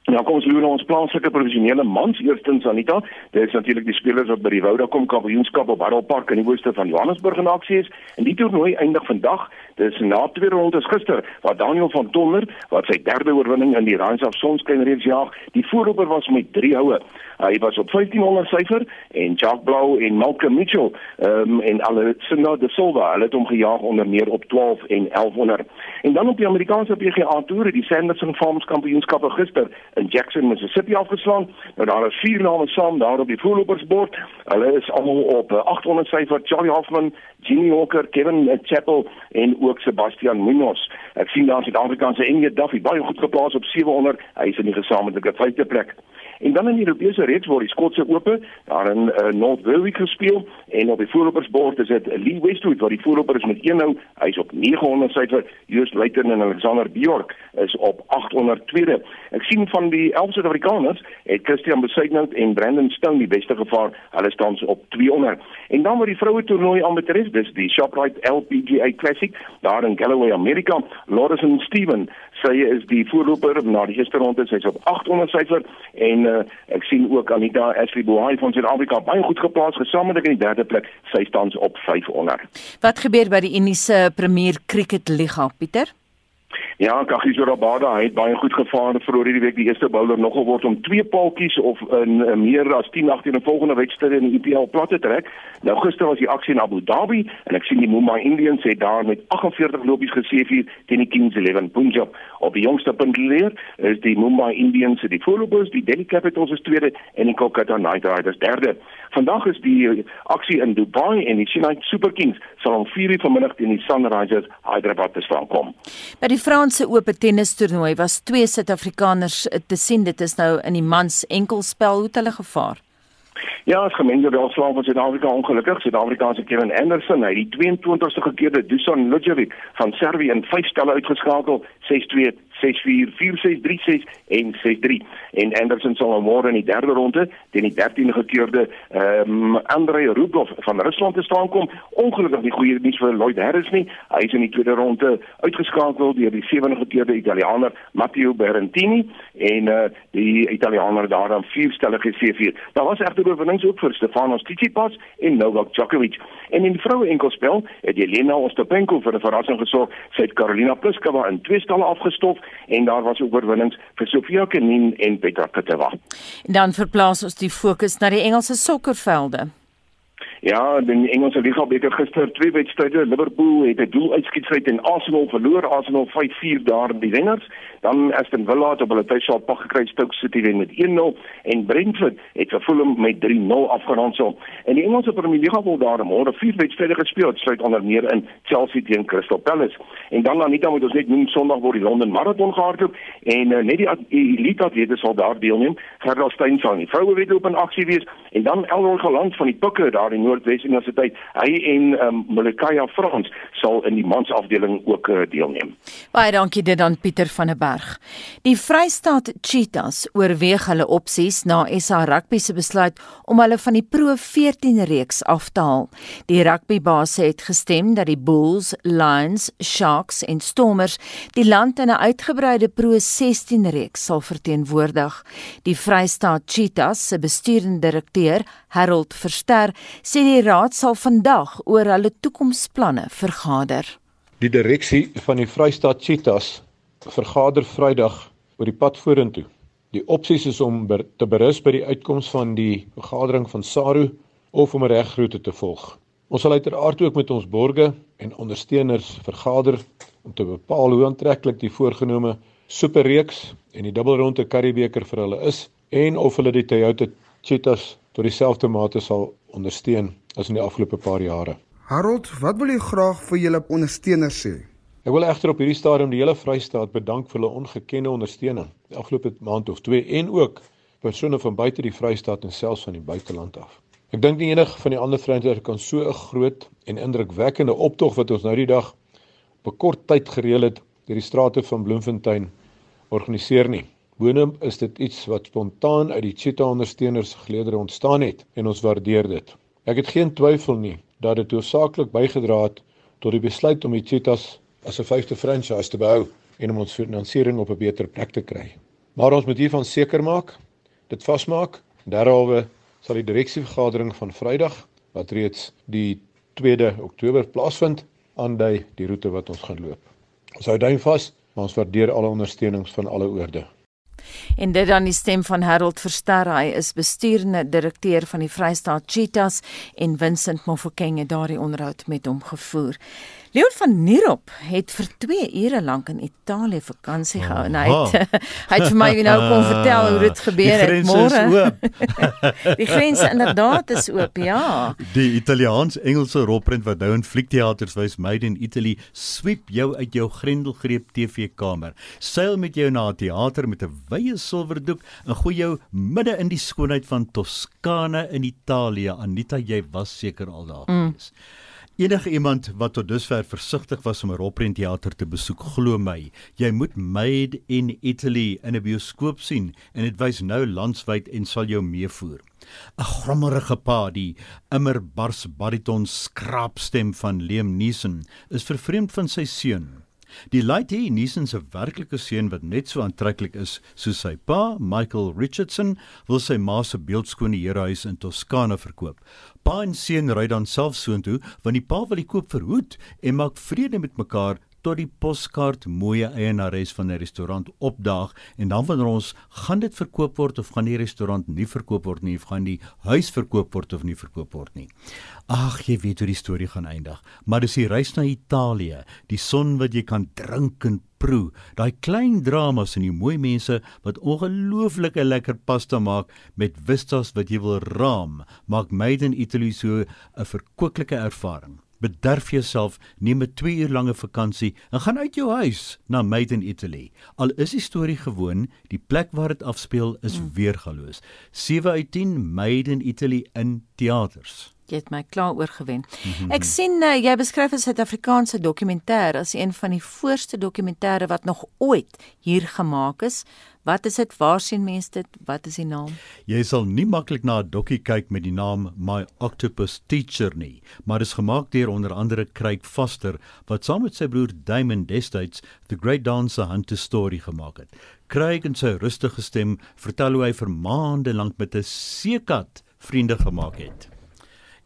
Nou kom ons loer na ons plaaslike professionele mans eerstens Anita. Dit is natuurlik die spelers wat by die Vodacom Kampioenskap op Harold Park in die ooste van Johannesburg in aksie is. En die toernooi eindig vandag. Dit is na twee rondes gister waar Daniel van Tonder wat sy derde oorwinning in die of Sonskyn reeks jaag, die voorloper was met 3 houe. Hy was op 1500 syfer en Jacques Blou en Malcolm Mitchell um, en Alessandro de Silva hulle het hom gejaag onder meer op 12 en 1100. En dan op die Amerikaanse PGA Tour die Sanderson Farms Kampioenskappe gister in Jackson, Mississippi afgeslaan. Nou daar is vier name saam daar op die voorlopersbord. Hulle is almal op 800 syfer: Charlie Hoffman, Jimmy Walker, Kevin Chappell en ook Sebastian Munoz. Ek sien daar Suid-Afrikaanse Enje Duffy baie goed geplaas op 700. Hy is in die gesamentlike vyfde plek. En dan in die Europese reeks word die Skotse Ope daar in uh, North Berwick gespeel en op die voorlopersbord is dit Lee Westwood wat die voorloper is met 1 nou. Hy's op 900 syfer. Joost Luiten en Alexander Bjork is op 800 tweede. Ek sien van die 11 Suid-Afrikaners het Christian Besuitnout en Brandon Stone die beste gevaar. Hulle staan op 200. En dan word die vroue toernooi betref, dis die Shoprite LPGA Classic daar in Galloway, Amerika. Lawrence Steven sy is die voorloper na die eerste ronde sy's op 800 syfer en uh, ek sien ook Anita Ashley Bohai van Suid-Afrika baie goed geplaas gesamentlik in die derde plek. Sy staan op 500 Wat gebeur by die Indiese Premier Cricket Liga Pieter Ja, Kagiso Rabada het baie goed gevaar vir oor hierdie week die eerste bowler nogal word om twee paaltjies of in uh, meer as 10 18 in volgende wedstryd in die IPL plat te trek. Nou gister was die aksie in Abu Dhabi en ek sien die Mumbai Indians het daar met 48 lopies geseëvier teen die Kings 11 Punjab. Op die jongste punt leer is die Mumbai Indians die voorlopers, die Delhi Capitals is tweede en die Kolkata Knight Riders derde. Vandag is die aksie in Dubai en die Chennai Super Kings sal om 4:00 vanmiddag teen die Sunrisers Hyderabad te staan kom. By die Franse Ope tennis toernooi was twee Suid-Afrikaners te sien. Dit is nou in die mans enkelspel hoe het hulle gevaar. Ja, as gemengde welslaaf van Suid-Afrika ongelukkig. Suid-Afrikaanse Kevin Anderson, hy die 22ste gekeerde Dusan Lujovic van Servië in 5 stelle uitgeskakel, 6-2, 644636 en 63 en Anderson sal môre in die derde ronde teen die 13de gekeurde ehm um, Andrei Rublev van Rusland te staan kom. Ongelukkig nie goeie nuus vir Lloyd Harris nie. Hy is in die tweede ronde uitgeskakel deur die sewende gekeurde Italianer Matteo Berrettini en uh, die Italianer daar dan vier stellige C4. Daar was egter oorwinnings ook vir Stefanos Tsitsipas en Novak Djokovic. En in vroue enkelspel het Jelena Ostapenko vir 'n verrassing gesorg. Sy het Karolina Pliskova in twee stalle afgestof en daar was ook oorwinnings vir Sofia Kenin en Petra Kvitova. Dan verplaas ons die fokus na die Engelse sokkervelde. Ja, die Engelse Liga beker gister twee wedstryde. Liverpool het 'n doeluitskietsheid en Arsenal verloor. Arsenal 5-4 daar in die wenners. Dan Aston Villa het op hulle tuisveld pak gekry Stoke City wen met 1-0 en Brentford het vir Fulham met 3-0 afgerond so. En die Engelse Premier League word daar môre vier wedstryde gespeel. Sluit onder meer in Chelsea teen Crystal Palace. En dan Anita moet ons net noem Sondag word die London Marathon gehardloop en uh, net die elite atlete sal daar deelneem. Gerda Steyn sal in die vroue wedloop in aksie wees en dan Elroy Galant van die Pikke daar in Noordwes Universiteit. Hy en um, Molekaya Frans sal in die mansafdeling ook uh, deelneem. Baie dankie dit aan Pieter van der Berg. Die Vrystaat Cheetahs oorweeg hulle opsies na SA Rugby se besluit om hulle van die Pro 14 reeks af te haal. Die rugbybaas het gestem dat die Bulls, Lions, Sharks en Stormers die land in 'n uitgebreide Pro 16 reeks sal verteenwoordig. Die Vrystaat Cheetahs se besturende direkteur, Harold Verster, sê die raad sal vandag oor hulle toekomsplanne vergader. Die direksie van die Vrystaat Cheetahs vergader Vrydag oor die pad vorentoe. Die opsies is om ber, te berus by die uitkoms van die vergadering van SARU of om 'n regroete te volg. Ons sal uiteraard ook met ons borgers en ondersteuners vergader om te bepaal hoe aantreklik die voorgenome superreeks en die dubbelronde Karibeker vir hulle is en of hulle die Toyota Cheetahs tot dieselfde mate sal ondersteun as in die afgelope paar jare. Harold, wat wil jy graag vir julle ondersteuners sê? Ek wil egter op hierdie stadium die hele Vrystaat bedank vir hulle ongekende ondersteuning die afgelope maand of 2 en ook persone van buite die Vrystaat en selfs van die buiteland af. Ek dink nie enig van die ander Vrystaat kan so 'n groot en indrukwekkende optog wat ons nou die dag op 'n kort tyd gereël het deur die strate van Bloemfontein organiseer nie. Boonop is dit iets wat spontaan uit die Cheetah ondersteuners geleedere ontstaan het en ons waardeer dit. Ek het geen twyfel nie dat dit hoofsaaklik bygedra het tot die besluit om die Cheetahs as 'n vyfde franchise te behou en om ons finansiering op 'n beter plek te kry. Maar ons moet hiervan seker maak, dit vasmaak. Derhalwe sal die direksievergadering van Vrydag wat reeds die 2de Oktober plaasvind, aandui die roete wat ons gaan loop. Ons hou duim vas, maar ons waardeer alle ondersteunings van alle oorde. En dit dan die stem van Harold Verster, hy is besturende direkteur van die Vrystaat Cheetahs en Vincent Mofokeng het daardie onderhoud met hom gevoer. Leon van Nierop het vir 2 ure lank in Italië vakansie gehou en hy het, hy het vir my nou kom vertel hoe dit gebeur het môre. die grens inderdaad is oop, ja. Die Italiaans-Engelse rolprent wat nou in fliekteaters wys Made in Italy sweep jou uit jou grendelgreep TV-kamer. Seil met jou na 'n teater met 'n wye silwerdoek en gooi jou midde in die skoonheid van Toskana in Italië. Anita, jy was seker al daar mm. Enige iemand wat tot dusver versigtig was om 'n rolprentteater te besoek, glo my, jy moet Made in Italy in 'n bioskoop sien en dit wys nou landwyd en sal jou meevoer. 'n Grommerige pa, die immer bars bariton skraapstem van Liam Neeson, is vervreemd van sy seun. Die Lighty Neeson se werklike seun wat net so aantreklik is soos sy pa, Michael Richardson, wil sy ma se beeldskone herehuis in Toskana verkoop. Pa en seun ry dan self soontoe want die pa wil die koop verhoed en maak vrede met mekaar tot die poskaart mooie eienares van 'n restaurant opdaag. En dan wanneer ons gaan dit verkoop word of gaan die restaurant nie verkoop word nie of gaan die huis verkoop word of nie verkoop word nie. Ag, jy weet hoe die storie gaan eindig, maar dis die reis na Italië, die son wat jy kan drink en proe, daai klein dramas en die mooi mense wat ongelooflike lekker pasta maak met vistas wat jy wil raam, maak Made in Italy so 'n verkwikkelike ervaring. Bederf jouself, neem 'n 2 uur lange vakansie en gaan uit jou huis na Made in Italy. Al is die storie gewoon, die plek waar dit afspeel is mm. weergaloos. 7 uit 10 Made in Italy in teaters. Jy het my klaar oorgewen. Mhm. Ek sien uh, jy beskryf 'n Suid-Afrikaanse dokumentêr as een van die voorste dokumentêre wat nog ooit hier gemaak is. Wat is dit? Waar sien mense dit? Wat is die naam? Jy sal nie maklik na 'n dokkie kyk met die naam My Octopus Teacher nie, maar is gemaak deur onder andere Craig Foster wat saam met sy broer Damon destyds The Great Dancer Hunter story gemaak het. Craig en sy rustige stem vertel hoe hy vir maande lank met 'n seekat vriende gemaak het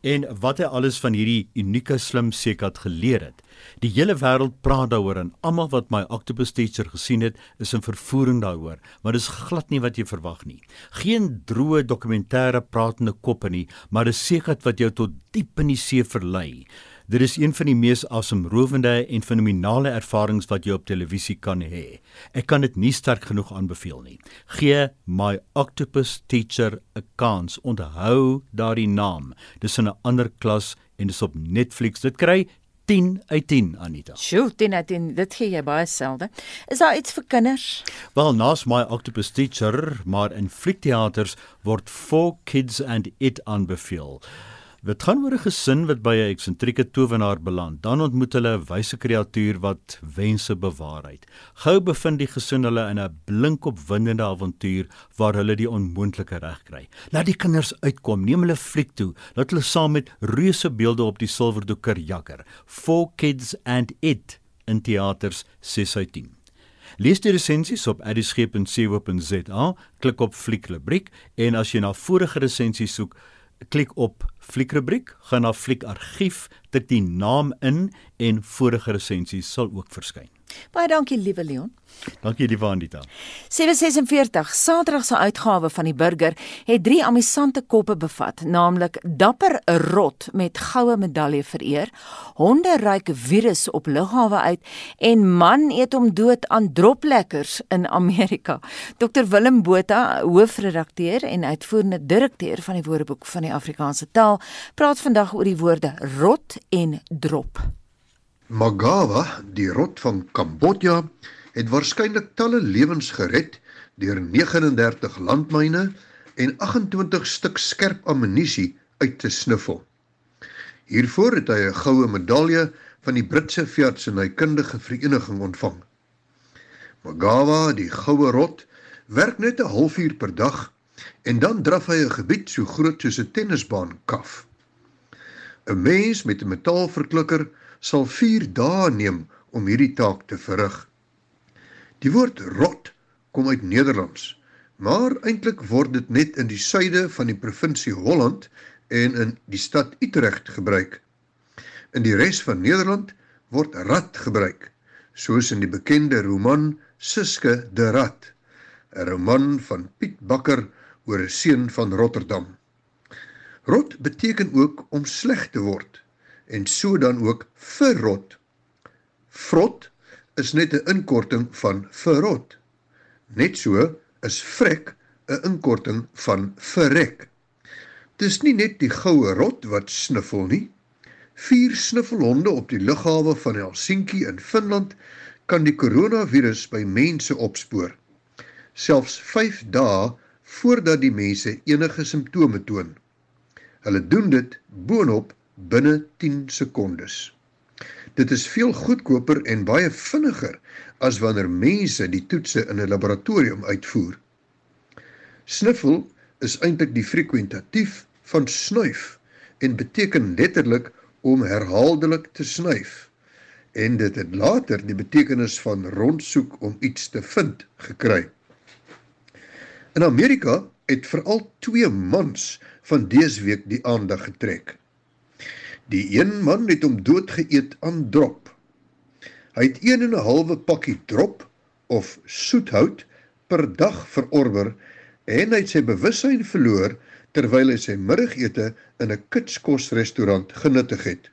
en wat hy alles van hierdie unieke slim seekat geleer het. Die hele wêreld praat daaroor en almal wat my Octopus Teacher gesien het, is in vervoering daaroor, maar dis glad nie wat jy verwag nie. Geen droë dokumentêre pratende koppe nie, maar 'n seekat wat jou tot diep in die see verlei. Dit is een van die mees asemrowende en fenominale ervarings wat jy op televisie kan hê. Ek kan dit nie sterk genoeg aanbeveel nie. Gee My Octopus Teacher 'n kans. Onthou daardie naam. Dis in 'n ander klas en dis op Netflix. Dit kry 10 uit 10 Anita. Sjoe, 10 uit 10. Dit gee jy baie selde. Is daar iets vir kinders? Wel, naas My Octopus Teacher, maar in fliekteaters word For Kids and It aanbeveel. Dit gaan oor 'n gesin wat by 'n eksentrieke towenaar beland. Dan ontmoet hulle 'n wyse kreatuur wat wense bewaarheid. Gou bevind die gesin hulle in 'n blink opwindende avontuur waar hulle die onmoontlike regkry. Laat die kinders uitkom, neem hulle fliek toe, laat hulle saam met reuse beelde op die silverdoeker jakker. For kids and it in teaters 6 uit 10. Lees die resensies op edisgep.co.za, klik op fliekrubriek en as jy na vorige resensies soek, klik op fliekrubriek, gaan na fliekargief, tik die naam in en vorige resensies sal ook verskyn. Baie dankie liewe Leon. Dankie die Vandita. 746 Saterdag se uitgawe van die Burger het drie amusante koppe bevat, naamlik Dapper Rot met goue medalje vereer, Honde ruik virus op lughawe uit en man eet hom dood aan droplekkers in Amerika. Dr Willem Botha, hoofredakteur en uitvoerende direkteur van die Woordeboek van die Afrikaanse taal, praat vandag oor die woorde rot en drop. Magawa, die rot van Kambodja, het waarskynlik talle lewens gered deur 39 landmyne en 28 stuk skerp ammunisie uit te snuffel. Hiervoor het hy 'n goue medalje van die Britse veeartsenykundige vereniging ontvang. Magawa, die goue rot, werk net 'n halfuur per dag en dan draf hy 'n gebied so groot soos 'n tennisbaan kaf. 'n Mens met 'n metaalverklikker sal 4 dae neem om hierdie taak te verrig. Die woord rot kom uit Nederlands, maar eintlik word dit net in die suide van die provinsie Holland en in die stad Utrecht gebruik. In die res van Nederland word rat gebruik, soos in die bekende roman Suske de Rat, 'n roman van Piet Bakker oor 'n seun van Rotterdam. Rot beteken ook om sleg te word en so dan ook verrot. Vrot is net 'n inkorting van verrot. Net so is vrek 'n inkorting van verrek. Dis nie net die goue rot wat sniffel nie. Vier sniffelhonde op die lughawe van Helsinki in Finland kan die koronavirus by mense opspoor. Selfs 5 dae voordat die mense enige simptome toon. Hulle doen dit boonop binne 10 sekondes. Dit is veel goedkoper en baie vinniger as wanneer mense die toetse in 'n laboratorium uitvoer. Sniffel is eintlik die frekwentatief van snuif en beteken letterlik om herhaaldelik te snuif en dit het later die betekenis van rondsoek om iets te vind gekry. In Amerika het veral twee mans van dese week die aandag getrek. Die een man het hom doodgeëet aan drop. Hy het 1 en 'n halwe pakkie drop of soethout per dag verorber en hy het sy bewussyn verloor terwyl hy sy middagete in 'n kitskosrestaurant genuttig het.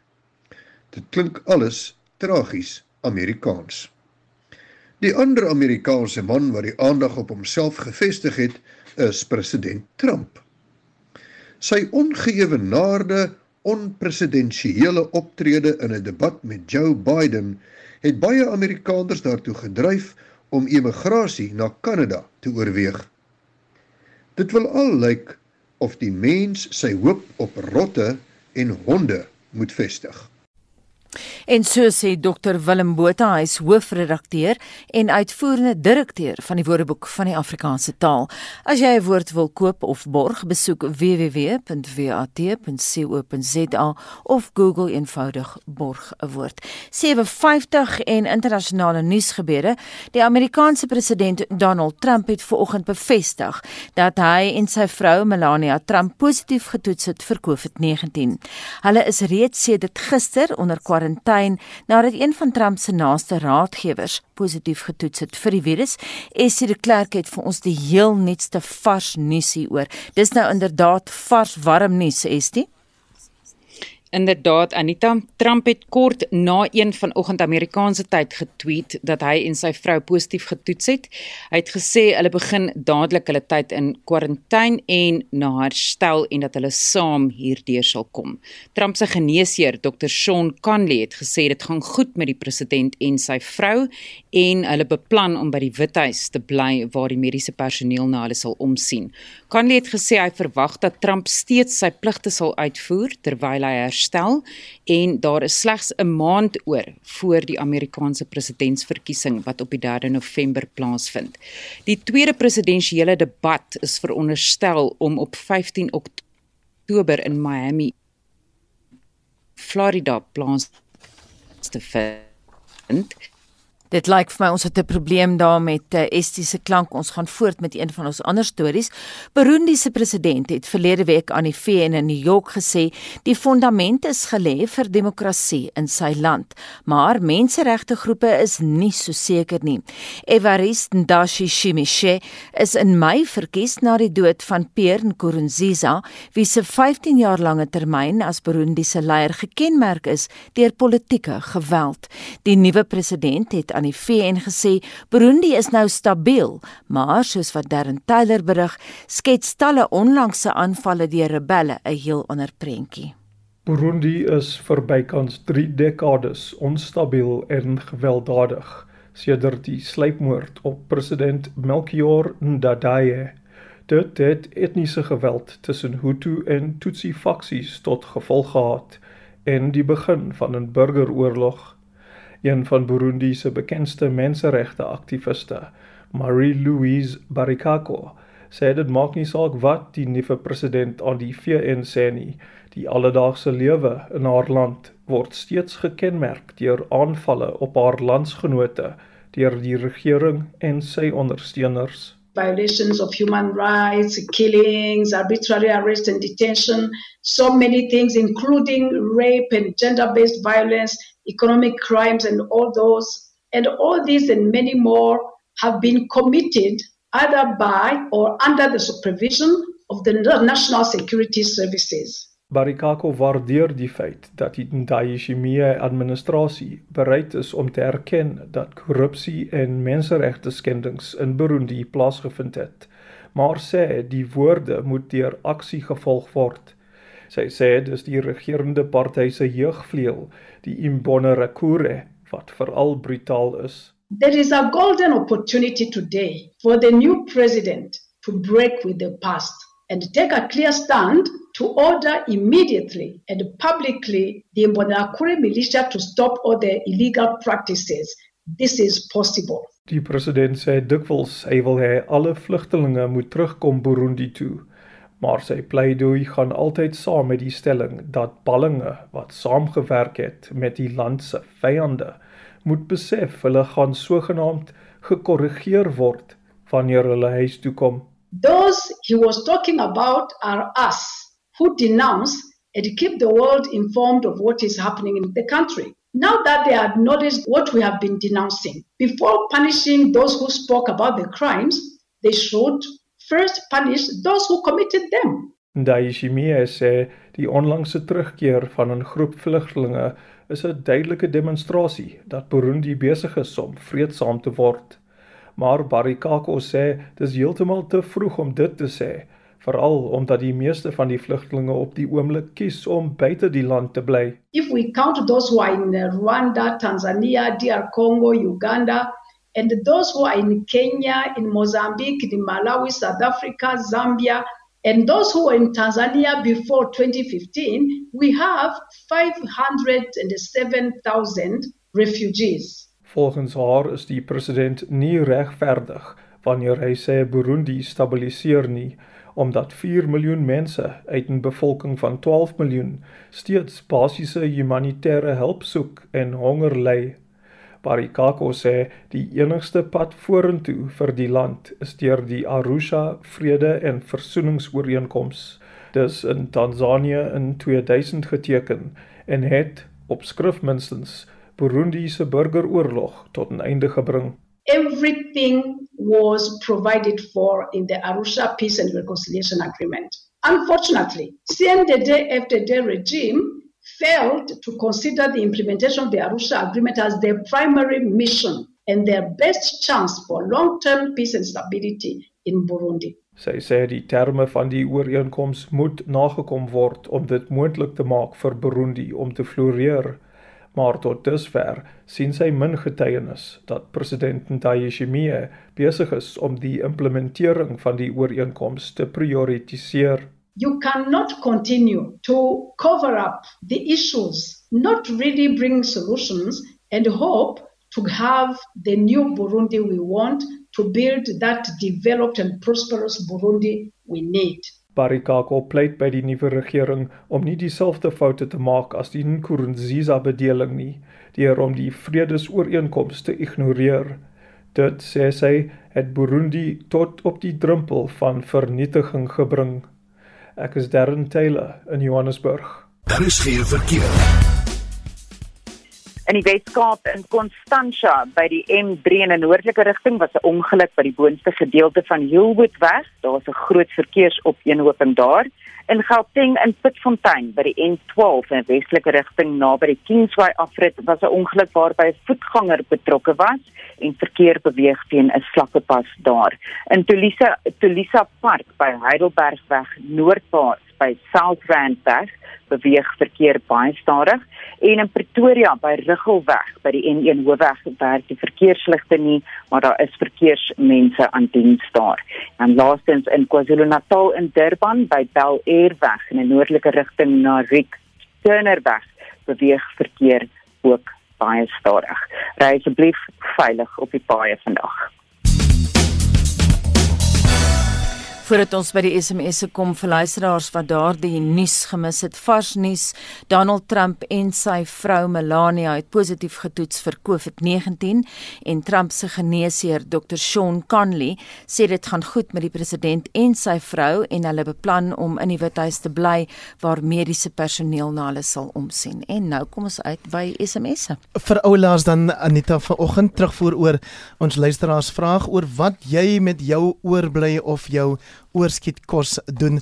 Dit klink alles tragies Amerikaans. Die ander Amerikaanse man wat die aandag op homself gefestig het, is president Trump. Sy ongeëwenaarde onpresidensiële optrede in 'n debat met Joe Biden het baie Amerikaners daartoe gedryf om emigrasie na Kanada te oorweeg. Dit wil al lyk of die mens sy hoop op rotte en honde moet vestig. En so sê Dr Willem Botha, hy is hoofredakteur en uitvoerende direkteur van die Woordeboek van die Afrikaanse taal. As jy 'n woord wil koop of borg, besoek www.wat.co.za of Google eenvoudig borg 'n woord. 750 en internasionale nuusgebeure. Die Amerikaanse president Donald Trump het vanoggend bevestig dat hy en sy vrou Melania Trump positief getoets het vir COVID-19. Hulle is reeds sedert gister onder kwarantyne nadat een van Trump se naaste raadgewers positief getoets het vir die virus. Essie de Klerk het vir ons die heel nuutste vars nuus hieroor. Dis nou inderdaad vars warm nuus, Estie. Inderdaad Anita Trump het kort na 1 vanoggend Amerikaanse tyd getweet dat hy en sy vrou positief getoets het. Hy het gesê hulle begin dadelik hulle tyd in kwarantyne en na herstel en dat hulle saam hierdeur sal kom. Trump se geneesheer, Dr. Sean Conley het gesê dit gaan goed met die president en sy vrou en hulle beplan om by die Withuis te bly waar die mediese personeel na hulle sal omsien. Conley het gesê hy verwag dat Trump steeds sy pligte sal uitvoer terwyl hy herstel en daar is slegs 'n maand oor voor die Amerikaanse presidentsverkiesing wat op die 3de November plaasvind. Die tweede presidensiële debat is veronderstel om op 15 Oktober in Miami Florida plaas te vind. Dit lyk vir my ons het 'n probleem daar met uh, Estie se klank. Ons gaan voort met een van ons ander stories. Burundi se president het verlede week aan die VN in New York gesê die fondament is gelê vir demokrasie in sy land, maar menseregte groepe is nie so seker nie. Evariste Ndashishimiche is in Mei verkies na die dood van Pierre Nkurunziza, wie se 15 jaar lange termyn as Burundi se leier gekenmerk is deur politieke geweld. Die nuwe president het aan die VN gesê Burundi is nou stabiel, maar soos wat Darren Taylor berig, skets talle onlangse aanvalle deur rebelle 'n heel ander prentjie. Burundi is vir bykans 3 dekades onstabiel en gewelddadig sedert die sluipmoord op president Melchior Ndadaye. Dit het etniese geweld tussen Hutu en Tutsi faksies tot gevolg gehad en die begin van 'n burgeroorlog een van Burundi se bekendste menseregte aktiviste, Marie-Louise Barikako, sê dit maak nie saak wat die nuwe president aan die VN sê nie, die alledaagse lewe in haar land word steeds gekenmerk deur aanvalle op haar landsgenote deur die regering en sy ondersteuners. Violations of human rights, killings, arbitrary arrest and detention, so many things, including rape and gender based violence, economic crimes, and all those. And all these and many more have been committed either by or under the supervision of the National Security Services. Barikako waardeer die feit dat die Ndayishimiye administrasie bereid is om te erken dat korrupsie en menseregte skendings in Burundi plaasgevind het, maar sê die woorde moet deur aksie gevolg word. Sy sê dis die regerende party se jeugvleuel, die Imbonerakure, wat veral brutaal is. There is a golden opportunity today for the new president to break with the past and take a clear stand to order immediately and publicly the Imbonerakure militia to stop all the illegal practices. This is possible. Die president sê dikwels hy wil hê alle vlugtelinge moet terugkom Burundi toe maar sy pleidooi gaan altyd saam met die stelling dat ballinge wat saamgewerk het met die land se vyande moet besef hulle gaan sogenaamd gekorrigeer word wanneer hulle huis toe kom. Those he was talking about are us who denounce and keep the world informed of what is happening in the country. Now that they have noticed what we have been denouncing, before punishing those who spoke about the crimes, they should first punish those who committed them. Ndayishimiye sê die onlangse terugkeer van 'n groep vlugtelinge is 'n duidelike demonstrasie dat Burundi besig is om vreedsaam te word. Maar Barikako sê dis heeltemal te vroeg om dit te sê, veral omdat die meeste van die vlugtelinge op die oomblik kies om buite die land te bly. If we count those who are in Rwanda, Tanzania, DR Congo, Uganda, and those who are in Kenya, in Mozambique, in Malawi, South Africa, Zambia, and those who were in Tanzania before 2015, we have 507,000 refugees. Volgens haar is die president nie regverdig wanneer hy sê Burundi stabiliseer nie omdat 4 miljoen mense uit 'n bevolking van 12 miljoen steeds basiese humanitêre hulp soek en honger ly. Barikako sê die enigste pad vorentoe vir die land is deur die Arusha Vrede en Versoeningsooreenkoms. Dis in Tansanië in 2000 geteken en het op skrif minstens Burundi se burgeroorlog tot 'n einde gebring. Everything was provided for in the Arusha Peace and Reconciliation Agreement. Unfortunately, CNDD-FDD regime failed to consider the implementation of the Arusha Agreement as their primary mission and their best chance for long-term peace and stability in Burundi. Sy sê die terme van die ooreenkoms moet nagekom word om dit moontlik te maak vir Burundi om te floreer. Maar tot dusver sien sy min getuienis dat president Ndayishimiye besig is om die implementering van die ooreenkoms te prioritiseer. You cannot continue to cover up the issues, not really bring solutions and hope to have the new Burundi we want to build that developed and prosperous Burundi we need. Barikako pleit by die nuwe regering om nie dieselfde foute te maak as die Nkurunziza bedeling nie, deur om die vredesooreenkomste te ignoreer. Dit sê sy het Burundi tot op die drempel van vernietiging gebring. Ek is Darren Taylor in Johannesburg. Daar is geen verkeer. In die Weskaap in Constantia by die M3 in 'n noordelike rigting was 'n ongeluk by die boonste gedeelte van Hillwood weg. Daar was 'n groot verkeersopeenhoping daar. In Gauteng in Pitfontein by die N12 in 'n westelike rigting naby die Kingsway afrit was 'n ongeluk waarby 'n voetganger betrokke was en verkeer beweeg teen 'n slakkepad daar. In Tulisa Tulisa Park by Heidelbergweg noordwaarts by Southrandweg beweeg verkeer baie stadig en in Pretoria by Riggelweg by die N1 hoofweg werk die verkeersligte nie maar daar is verkeersmense aan diens daar. En laastens in KwaZulu-Natal in Durban by Bel Air weg in 'n noordelike rigting na Rick Turnerweg beweeg verkeer ook baie stadig. Ry asseblief veilig op die paaie vandag. Voordat ons by die SMS'e kom vir luisteraars wat daardie nuus gemis het, vars nuus, Donald Trump en sy vrou Melania het positief getoets vir COVID-19 en Trump se geneesheer Dr. Sean Conley sê dit gaan goed met die president en sy vrou en hulle beplan om in die Withuis te bly waar mediese personeel na hulle sal omsien. En nou kom ons uit by SMS'e. Vir oulaas dan Anita vanoggend terugvoer oor ons luisteraars vraag oor wat jy met jou oorbly of jou oorskiet kos doen.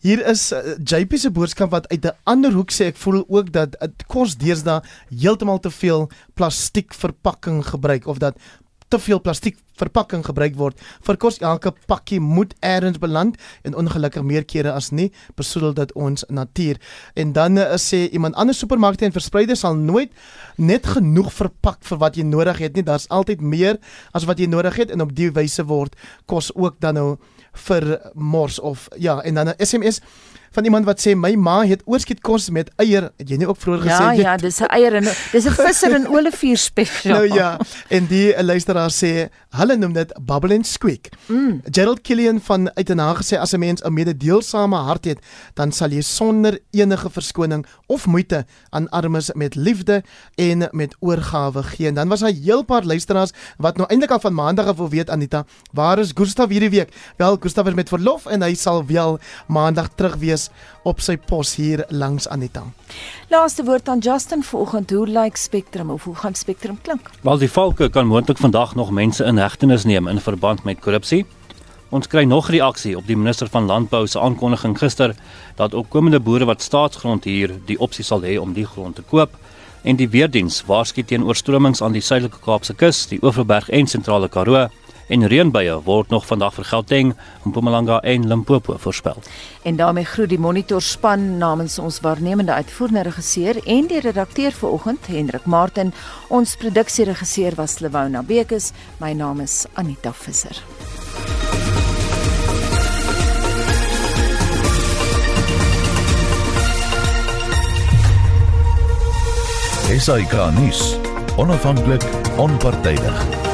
Hier is uh, JP se boodskap wat uit 'n ander hoek sê ek voel ook dat dit kos deesdae heeltemal te veel plastiek verpakking gebruik of dat te veel plastiek verpakking gebruik word vir kos elke pakkie moet eers beland en ongelukkig meer kere as nie besoedel dit ons natuur en dan uh, sê iemand ander supermarkte en verspreiders sal nooit net genoeg verpak vir wat jy nodig het nie daar's altyd meer as wat jy nodig het en op die wyse word kos ook dan nou vir mors of ja en dan 'n SMS van iemand wat sê my ma het oorskiet kos met eier. Het jy nie ook vroeër gesê ja, jy Ja, ja, dis 'n eier en dis 'n visser en olivier spesiaal. Nou ja, en die luisteraar sê hulle noem dit bubble and squeak. Mm. Gerald Killian van Uitenaar gesê as 'n mens 'n mededeelsame hart het, dan sal jy sonder enige verskoning of moeite aan armes met liefde en met oorgawe gee. En dan was daar 'n heel paar luisteraars wat nou eintlik al van maandag af wil weet Anita, waar is Gustav hierdie week? Wel, Gustav is met verlof en hy sal wel maandag terug wees op sy pos hier langs Anita. Laaste woord aan Justin vanoggend. Hoe lyk Spectrum of hoe gaan Spectrum klink? Wel die valke kan moontlik vandag nog mense in hegtenis neem in verband met korrupsie. Ons kry nog reaksie op die minister van landbou se aankondiging gister dat ook komende boere wat staatsgrond hier die opsie sal hê om die grond te koop en die weerdiens waarsku teen oorstromings aan die suidelike Kaapse kus, die Oeverberg en sentrale Karoo en reënbuie word nog vandag vir Gauteng, Mpumalanga en Limpopo voorspel. En daarmee groet die Monitor span namens ons waarnemende uitvoerende regisseur en die redakteur vanoggend Hendrik Martin. Ons produksieregisseur was Lewona Bekes. My naam is Anita Visser. SAK nuus. Onafhanklik, onpartydig.